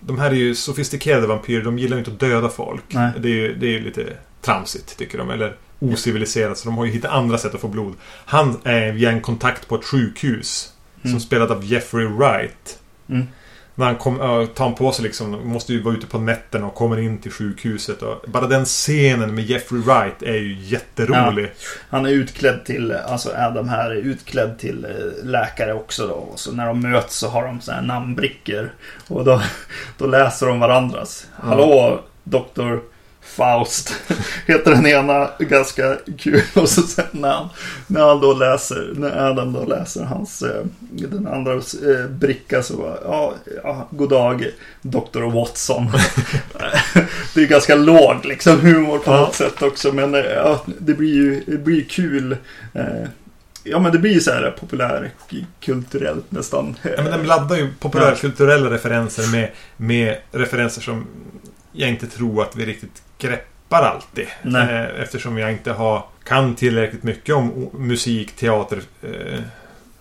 De här är ju sofistikerade vampyrer. De gillar ju inte att döda folk. Nej. Det är ju det är lite tramsigt tycker de. Eller ociviliserat. Så de har ju hittat andra sätt att få blod. Han är via en kontakt på ett sjukhus. Som Mm. spelad av Jeffrey Wright. mm. När han kom, äh, tar han på sig liksom, måste ju vara ute på nätterna och kommer in till sjukhuset. Och bara den scenen med Jeffrey Wright är ju jätterolig. Han är utklädd till, alltså Adam här är utklädd till eh, läkare också då. Och så när de möts så har de så här namnbrickor. Och då, då läser de varandras. Hallå, doktor Faust heter den ena ganska kul. Och så sen när han, när han då läser, när Adam då läser hans, eh, den andra eh, bricka så bara, ja, ja, god dag Dr. Watson. det är ganska låg liksom humor på Ja. något sätt också. Men eh, ja, det blir ju det blir ju kul. Eh, Ja men det blir ju så här populärkulturellt nästan. Ja, men den laddar ju populärkulturella referenser med, med referenser som jag inte tror att vi riktigt greppar alltid. Nej. Eh, Eftersom jag inte har, kan tillräckligt mycket om musik, teater, eh,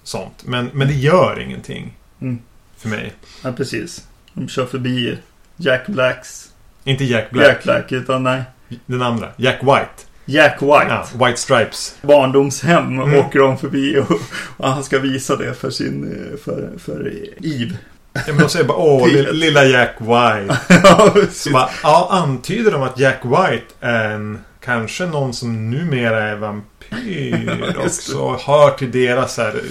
sånt. Men, men det gör ingenting Mm. för mig. Ja precis. De kör förbi Jack Blacks. Inte Jack Black, Jack Black utan nej. den andra. Jack White. Jack White. Ja, White Stripes. Barndomshem Mm. åker de förbi och, och han ska visa det för sin, eh, för, för Eve. Ja, men de säger bara åh, lilla Jack White. ja, Så bara, ja, antyder de att Jack White är en, kanske någon som numera är vampyr också. Hör till deras här,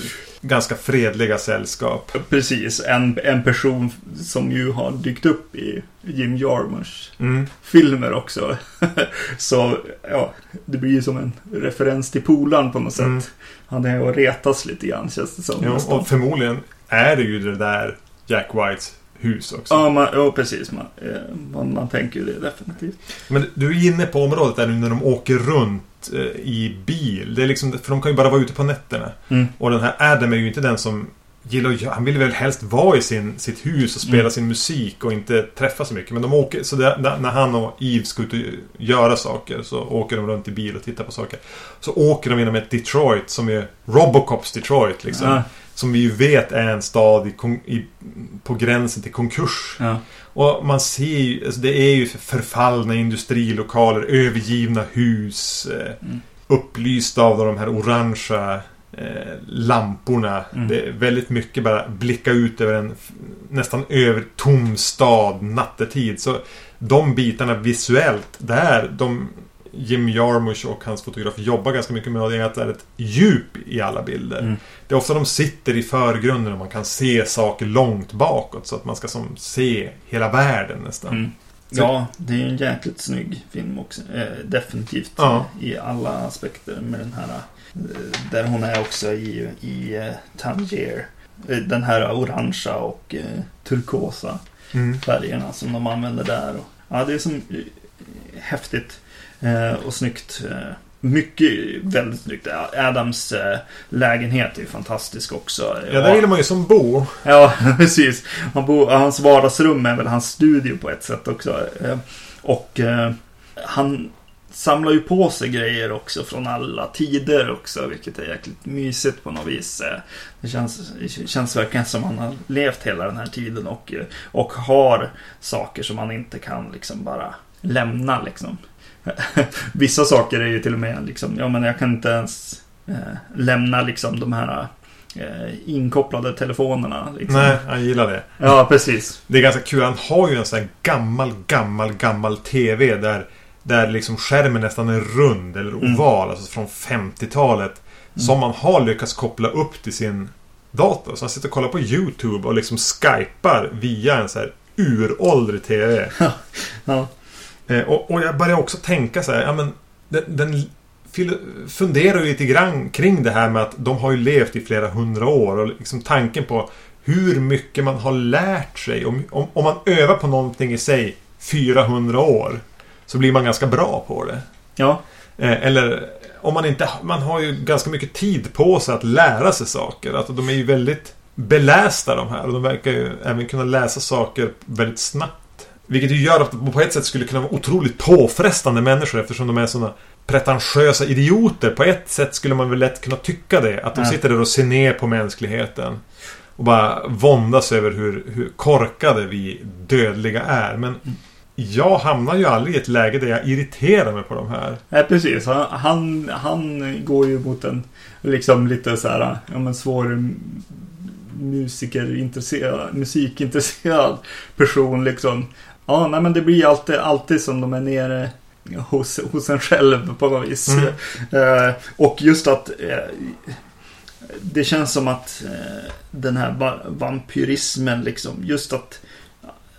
ganska fredliga sällskap. Precis, en, en person som ju har dykt upp i Jim Jarmusch Mm. filmer också. Så ja, det blir ju som en referens till polaren på något sätt. Mm. Han är och retas lite grann känns det som. Nästan. och förmodligen är det ju det där Jack Whites hus också. Ja, man, ja precis. Man, eh, man, man tänker ju det definitivt. Men du är inne på området där nu när de åker runt eh, i bil. Det är liksom, för de kan ju bara vara ute på nätterna. Mm. Och den här Adam är ju inte den som gillar Han vill väl helst vara i sin, sitt hus och spela Mm. sin musik och inte träffa så mycket. Men de åker, så där, när när han och Eve ska ut och göra saker så åker de runt i bil och tittar på saker. Så åker de genom ett Detroit som är Robocops Detroit liksom. Ja, Som vi ju vet är en stad i, i, på gränsen till konkurs. ja. Och man ser ju, alltså det är ju förfallna industrilokaler, övergivna hus. Eh, Mm. Upplysta av de här orangea eh, lamporna. Mm. Det är väldigt mycket bara blicka ut över en nästan över tom stad nattetid. Så de bitarna visuellt, där de Jim Jarmusch och hans fotograf jobbar ganska mycket med det är att det är ett djup i alla bilder. Mm. Det är ofta de sitter i förgrunden och man kan se saker långt bakåt så att man ska som se hela världen nästan. Mm. Ja, det är ju en jäkligt snygg film också. Eh, definitivt Ja. i alla aspekter med den här. Eh, där hon är också i, i eh, Tangier. Eh, Den här orangea och eh, turkosa Mm. färgerna som de använder där. Och, ja, det är som häftigt och snyggt. Eh, mycket, väldigt snyggt. Adams eh, lägenhet är ju fantastisk också. Ja, där gillar man ju som bo. Ja, precis. Han bor, hans vardagsrum är väl hans studio på ett sätt också. Eh, Och eh, han samlar ju på sig grejer också från alla tider också, vilket är jäkligt mysigt på något vis. Eh, Det känns, det känns verkligen som han har levt hela den här tiden och, eh, och har saker som han inte kan liksom bara lämna liksom. Vissa saker är ju till och med liksom, ja men jag kan inte ens eh, lämna liksom de här eh, inkopplade telefonerna. Liksom. Nej, han gillar det. Ja, precis. Det är ganska kul. Han har ju en sån här gammal, gammal, gammal TV där, där liksom skärmen nästan är rund eller Mm. oval. Alltså från 50-talet. Som man har lyckats koppla upp till sin dator. Så han sitter och kollar på YouTube och liksom skypar via en så här uråldrig TV. Ja. Eh, och, och jag börjar också tänka så här, ja men den, den funderar ju lite grann kring det här med att de har ju levt i flera hundra år och liksom tanken på hur mycket man har lärt sig. Om, om, om man övar på någonting i sig 400 år så blir man ganska bra på det. Ja. Eh, eller om man inte... Man har ju ganska mycket tid på sig att lära sig saker. Alltså, de är ju väldigt belästa de här och de verkar ju även kunna läsa saker väldigt snabbt. Vilket ju gör att de på ett sätt skulle kunna vara otroligt påfrestande människor eftersom de är sådana pretentiösa idioter. På ett sätt skulle man väl lätt kunna tycka det. Att de sitter där och ser ner på mänskligheten. Och bara våndas över hur, hur korkade vi dödliga är. Men jag hamnar ju aldrig i ett läge där jag irriterar mig på de här. Nej, precis. Han, han, han går ju mot en liksom lite så här, ja men svår musikerintresserad, musikintresserad person liksom. Ja, nej men det blir alltid, alltid som de är nere hos, hos en själv på något vis. Mm. Eh, och just att eh, det känns som att eh, den här va- vampyrismen liksom, just att,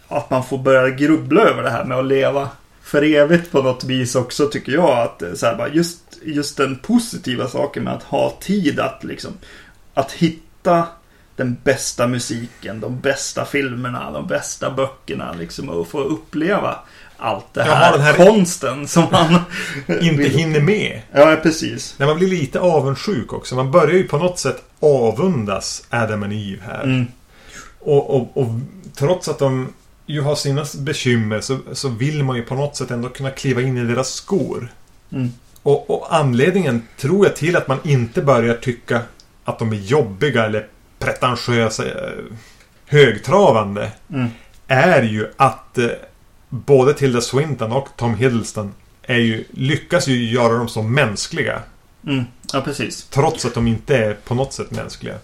att man får börja grubbla över det här med att leva för evigt på något vis också tycker jag att eh, så här, bara just, just den positiva saken med att ha tid att liksom att hitta den bästa musiken, de bästa filmerna, de bästa böckerna liksom och få uppleva allt det här, den här- konsten som man Inte hinner med. Ja, precis. Nej, man blir lite avundsjuk också. Man börjar ju på något sätt avundas Adam and Eve här. Mm. Och, och, och trots att de ju har sina bekymmer så, så vill man ju på något sätt ändå kunna kliva in i deras skor. Mm. Och, och anledningen, tror jag, till att man inte börjar tycka att de är jobbiga eller pretentiösa, eh, högtravande, Mm. är ju att eh, både Tilda Swinton och Tom Hiddleston är ju, lyckas ju göra dem så mänskliga. Mm. Ja, precis. Trots att de inte är på något sätt mänskliga.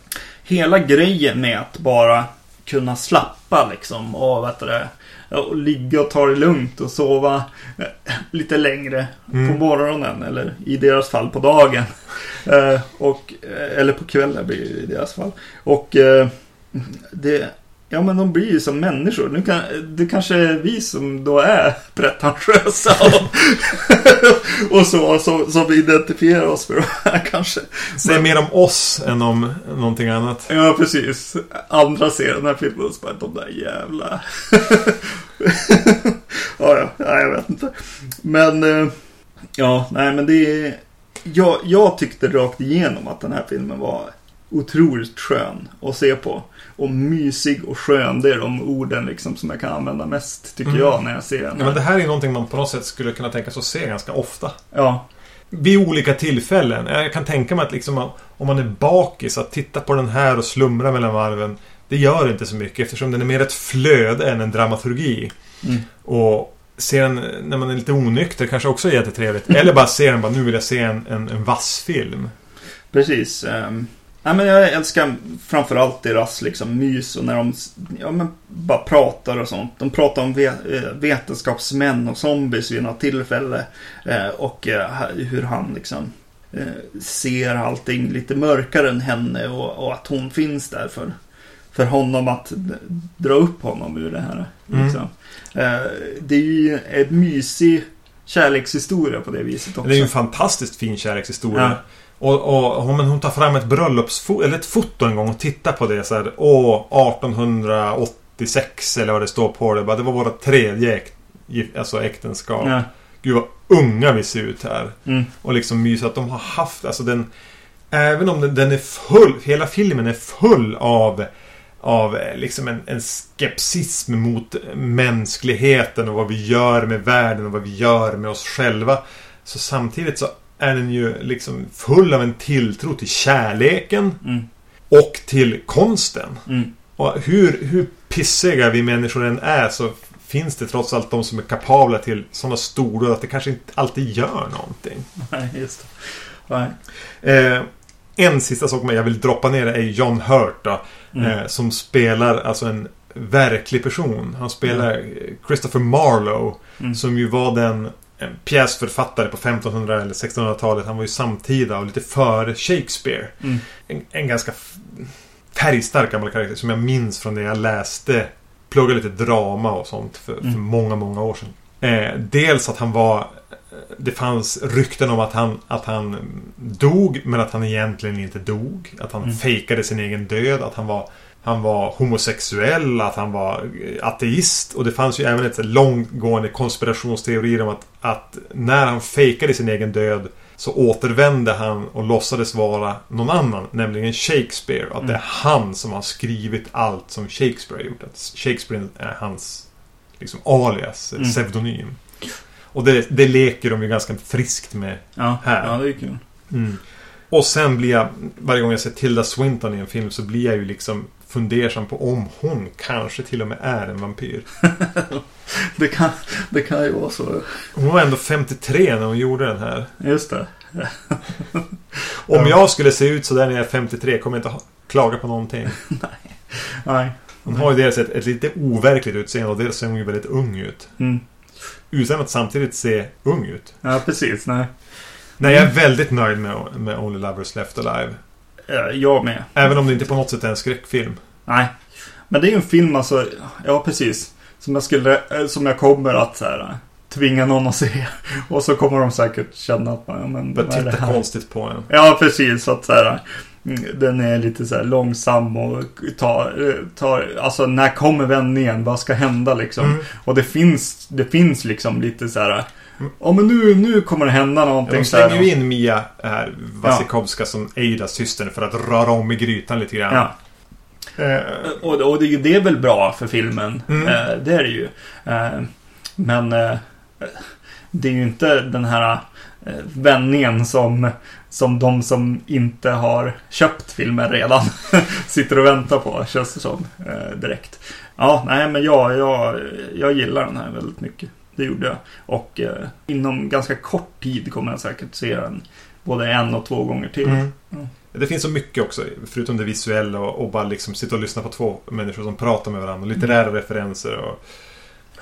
Hela grejen med att bara kunna slappa liksom och, vet du, och ligga och ta det lugnt och sova eh, lite längre Mm. på morgonen eller i deras fall på dagen. Eh, och, eh, eller på kvällen blir det i deras fall. Och det, ja men de blir ju som människor. Nu kan, det kanske är vi som då är pretentiösa och, och så som, som identifierar oss med det här kanske. Säger mer om oss än om någonting annat. Ja, precis. Andra ser den här filmen och så bara, de där jävla... ja, ja, ja, jag vet inte. Men, eh, ja, nej men det är... Jag, jag tyckte rakt igenom att den här filmen var otroligt skön att se på. Och mysig och skön, det är de orden liksom som jag kan använda mest, tycker Mm. jag, när jag ser den Ja, men det här. är någonting man på något sätt skulle kunna tänka sig att se ganska ofta. Ja, Vid olika tillfällen. Jag kan tänka mig att liksom om man är bakis, att titta på den här och slumra mellan varven. Det gör inte så mycket eftersom den är mer ett flöde än en dramaturgi. Mm. Och ser den när man är lite onykter kanske också är jättetrevligt. Eller bara ser den bara, nu vill jag se en, en, en vass film. Precis. Um, ja, men jag älskar framförallt deras liksom, mys och när de ja, men bara pratar och sånt. De pratar om ve eh, vetenskapsmän och zombies vid något tillfälle. Eh, och eh, hur han liksom eh, ser allting lite mörkare än henne och, och att hon finns där för, för honom att dra upp honom ur det här. Mm. Liksom. Eh, det är ju en mysig kärlekshistoria på det viset också. Det är ju en fantastiskt fin kärlekshistoria. Ja. Och, och hon, hon tar fram ett bröllopsfoto, eller ett foto en gång och tittar på det så här. Åh, 1886 eller vad det står på det. Det var våra tredje alltså äktenskap. Ja. Gud vad unga vi ser ut här. Mm. Och liksom mys att de har haft, alltså den... Även om den, den är full, hela filmen är full av av eh, liksom en, en skepsism mot mänskligheten och vad vi gör med världen och vad vi gör med oss själva. Så samtidigt så är den ju liksom full av en tilltro till kärleken Mm. och till konsten. Mm. Och hur, hur pissiga vi människor än är så finns det trots allt de som är kapabla till sådana stordåd att det kanske inte alltid gör någonting. Nej, just det. Nej. Eh, en sista sak jag vill droppa ner är John Hurt då, Mm. eh, som spelar alltså en verklig person. Han spelar eh, Christopher Marlowe Mm. som ju var den en pjäsförfattare på 1500 eller 1600-talet. Han var ju samtida och lite före Shakespeare. Mm. En, en ganska färgstark gammal karaktär som jag minns från det jag läste. Pluggade lite drama och sånt för, för Mm. många, många år sedan. Eh, dels att han var... Det fanns rykten om att han, att han dog, men att han egentligen inte dog. Att han Mm. fejkade sin egen död. Att han var, han var homosexuell, att han var eh, ateist. Och det fanns ju även ett långtgående konspirationsteorier om att, att när han fejkade sin egen död så återvände han och låtsades vara någon annan, nämligen Shakespeare. Att det är han som har skrivit allt som Shakespeare har gjort. Att Shakespeare är hans liksom, alias, Mm. pseudonym. Och det, det leker de ju ganska friskt med. Ja, Här. ja, det är kul. Och sen blir jag, varje gång jag ser Tilda Swinton i en film så blir jag ju liksom fundersam på om hon kanske till och med är en vampyr. Det kan, det kan ju vara så. Hon var ändå 53 när hon gjorde den här. Just det. Om Ja. jag skulle se ut sådär när jag är 53 kommer jag inte klaga på någonting. Nej. Hon har ju dels ett, ett lite overkligt utseende och dels ser hon ju väldigt ung ut. Mm. Utan att samtidigt se ung ut. Ja, precis. Nej. Nej, jag är väldigt nöjd med, med Only Lovers Left Alive. Eh, Jag med. Även om det inte på något sätt är en skräckfilm. Nej. Men det är ju en film alltså, ja precis. Som jag skulle, eh, som jag kommer att så här, tvinga någon att se. Och så kommer de säkert känna att man, men det titta här? konstigt på en. Ja, precis. Att så här, mm, den är lite så här långsam och tar, eh, tar, alltså när kommer vändningen? Vad ska hända liksom? Mm. Och det finns, det finns liksom lite så här. Ja men nu, nu kommer det hända någonting. De slänger ju in Mia här, Wasikowska som Eidas syster för att röra om i grytan lite grann. Ja. Eh, Och, och det, det är väl bra för filmen. Mm. Eh, det är det ju. Eh, men eh, det är ju inte den här eh, vändningen som, som de som inte har köpt filmen redan sitter och väntar på, känns det som eh, direkt. Ja, nej men jag, jag, jag gillar den här väldigt mycket. Det gjorde jag. Och eh, inom ganska kort tid kommer jag säkert se den både en och två gånger till. mm. Mm. Det finns så mycket också, förutom det visuella och, och bara liksom sitta och lyssna på två människor som pratar med varandra. Och litterära referenser och,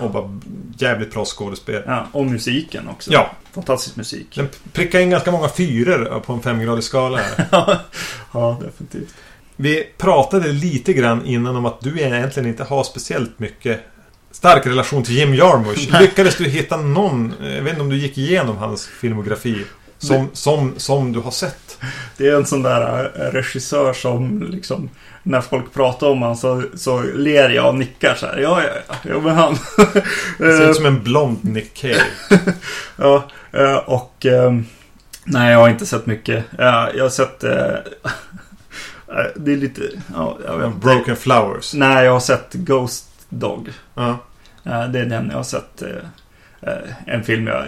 och bara jävligt bra skådespel. Ja, och musiken också. Ja, Fantastisk musik. den prickar in ganska många fyror på en femgradig skala. ja, definitivt. Vi pratade lite grann innan om att du egentligen inte har speciellt mycket stark relation till Jim Jarmusch. Nej. Lyckades du hitta någon, jag vet inte om du gick igenom hans filmografi, som, som, som du har sett? Det är en sån där eh, regissör som liksom när folk pratar om honom så, så ler jag och nickar så här. Ja, ja, ja, men han. Ser Eh, ut som en blond Nick Cave. ja, eh, och eh, nej, jag har inte sett mycket. Jag har sett det är lite, ja. Broken Flowers. Nej, jag har sett Ghost Dog. Ja. Eh, Det är den jag har sett. eh, eh, En film jag...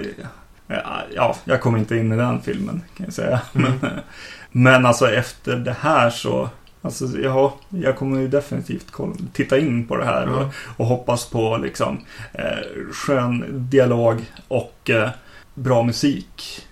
ja, Ja, jag kommer inte in i den filmen kan jag säga. Mm. Men, men alltså efter det här så... Alltså, ja, jag kommer ju definitivt kolla, titta in på det här och, och hoppas på liksom eh, skön dialog och eh, bra musik.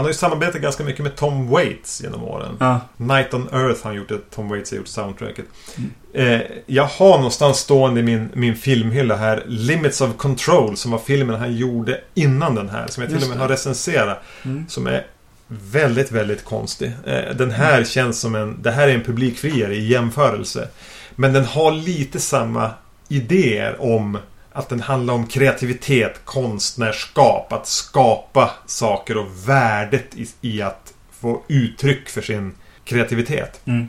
Han har ju samarbetat ganska mycket med Tom Waits genom åren. Ja, Night on Earth har han gjort det. Tom Waits har gjort soundtracket. Mm. Eh, jag har någonstans stående i min, min filmhylla här Limits of Control som var filmen han gjorde innan den här. Som jag till Just och med det. har recenserat. mm. Som är väldigt, väldigt konstig. Eh, den här känns som en... Det här är en publikfriare i jämförelse. Men den har lite samma idéer om att den handlar om kreativitet, konstnärskap, att skapa saker och värdet i, i att få uttryck för sin kreativitet. Mm.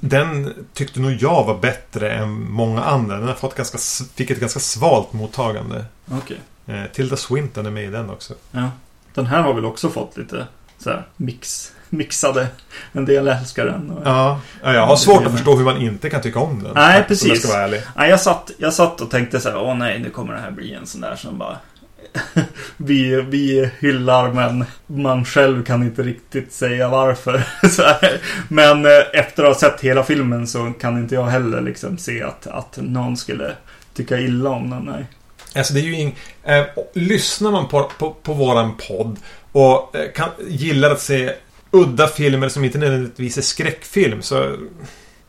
Den tyckte nog jag var bättre än många andra. Den har fått ganska, fick ett ganska svalt mottagande. Okej. Eh, Tilda Swinton är med i den också. Ja. Den här har väl också fått lite så här mix, mixade. En del älskar den. Och... Ja, ja, jag har svårt att förstå hur man inte kan tycka om den. Nej, Om jag precis. ska vara ärlig. Nej, jag, satt, jag satt och tänkte så här, åh nej, nu kommer det här bli en sån där som bara... vi, vi hyllar, men man själv kan inte riktigt säga varför. Men eh, efter att ha sett hela filmen så kan inte jag heller liksom se att, att någon skulle tycka illa om den. Nej. Alltså det är ju ing... eh, lyssnar man på, på, på våran podd och eh, kan, gillar att se udda filmer som inte nödvändigtvis är skräckfilm så...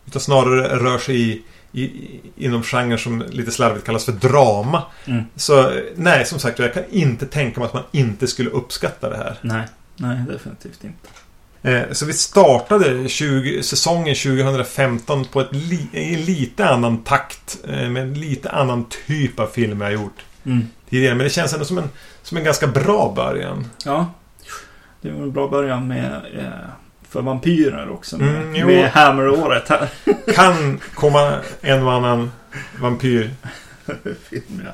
Utan snarare rör sig i, i, inom genrer som lite slarvigt kallas för drama. Mm. Så nej, som sagt jag kan inte tänka mig att man inte skulle uppskatta det här. Nej, nej, definitivt inte. Eh, Så vi startade 20, säsongen 2015 på ett li, i en lite annan takt. eh, Med en lite annan typ av film jag gjort Mm. tidigare. Men det känns ändå som en, som en ganska bra början. Ja, det var en bra början med eh, för vampyrer också. Med, Mm, med Hammer-året här. Kan komma en och annan vampyr. Film, ja.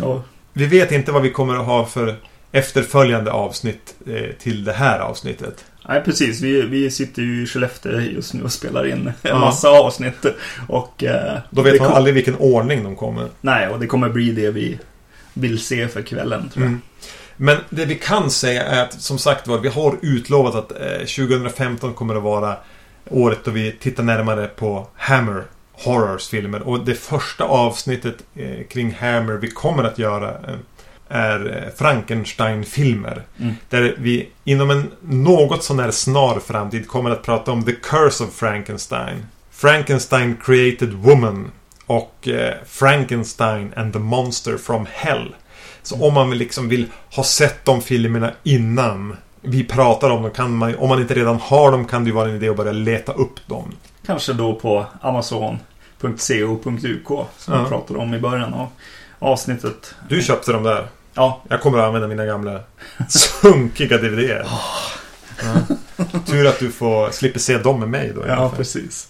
Ja, Vi vet inte vad vi kommer att ha för efterföljande avsnitt eh, till det här avsnittet. Nej, precis. Vi, vi sitter ju i Skellefteå just nu och spelar in en Ja. massa avsnitt. Och, eh, Då vet man kom- aldrig vilken ordning de kommer. Nej, och det kommer bli det vi vill se för kvällen, tror jag. Mm. Men det vi kan säga är att som sagt var, vi har utlovat att eh, 2015 kommer att vara året då vi tittar närmare på Hammer Horrors filmer. Och det första avsnittet eh, kring Hammer vi kommer att göra eh, är eh, Frankenstein-filmer. Mm. Där vi inom en något sån här snar framtid kommer att prata om The Curse of Frankenstein. Frankenstein Created Woman och eh, Frankenstein and the Monster from Hell. Så om man liksom vill ha sett de filmerna innan vi pratar om dem kan man Om man inte redan har dem kan det ju vara en idé att börja leta upp dem. Kanske då på Amazon.co.uk som Ja. vi pratade om i början av avsnittet. Du köpte dem där. Ja, Jag kommer att använda mina gamla sunkiga DVDer. Ja. Tur att du får slipper se dem med mig då. ja precis.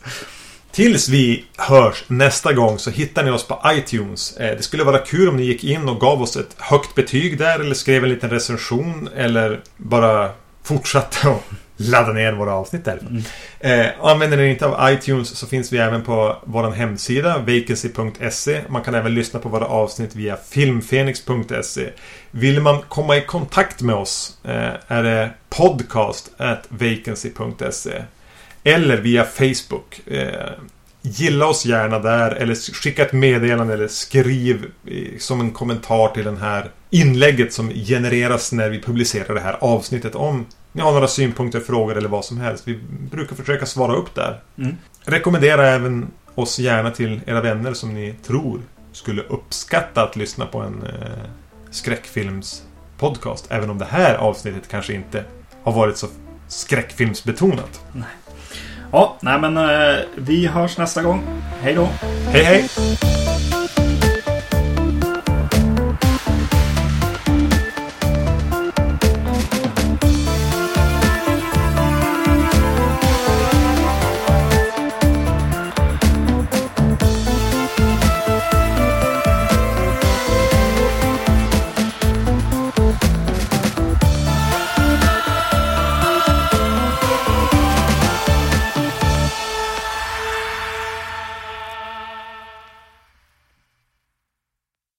Tills vi hörs nästa gång så hittar ni oss på iTunes. Eh, Det skulle vara kul om ni gick in och gav oss ett högt betyg där eller skrev en liten recension eller bara fortsatte att ladda ner våra avsnitt där. Mm. Eh, använder ni inte av iTunes så finns vi även på vår hemsida vacancy.se. Man kan även lyssna på våra avsnitt via filmfenix.se. Vill man komma i kontakt med oss eh, är det podcast at vacancy.se. Eller via Facebook. Eh, gilla oss gärna där eller skicka ett meddelande eller skriv eh, som en kommentar till den här inlägget som genereras när vi publicerar det här avsnittet om ni har några synpunkter, frågor eller vad som helst. Vi brukar försöka svara upp där. Mm. Rekommendera även oss gärna till era vänner som ni tror skulle uppskatta att lyssna på en eh, skräckfilmspodcast. Även om det här avsnittet kanske inte har varit så skräckfilmsbetonat. Ja, nej men eh, vi hörs nästa gång. Hej då! Hej hej!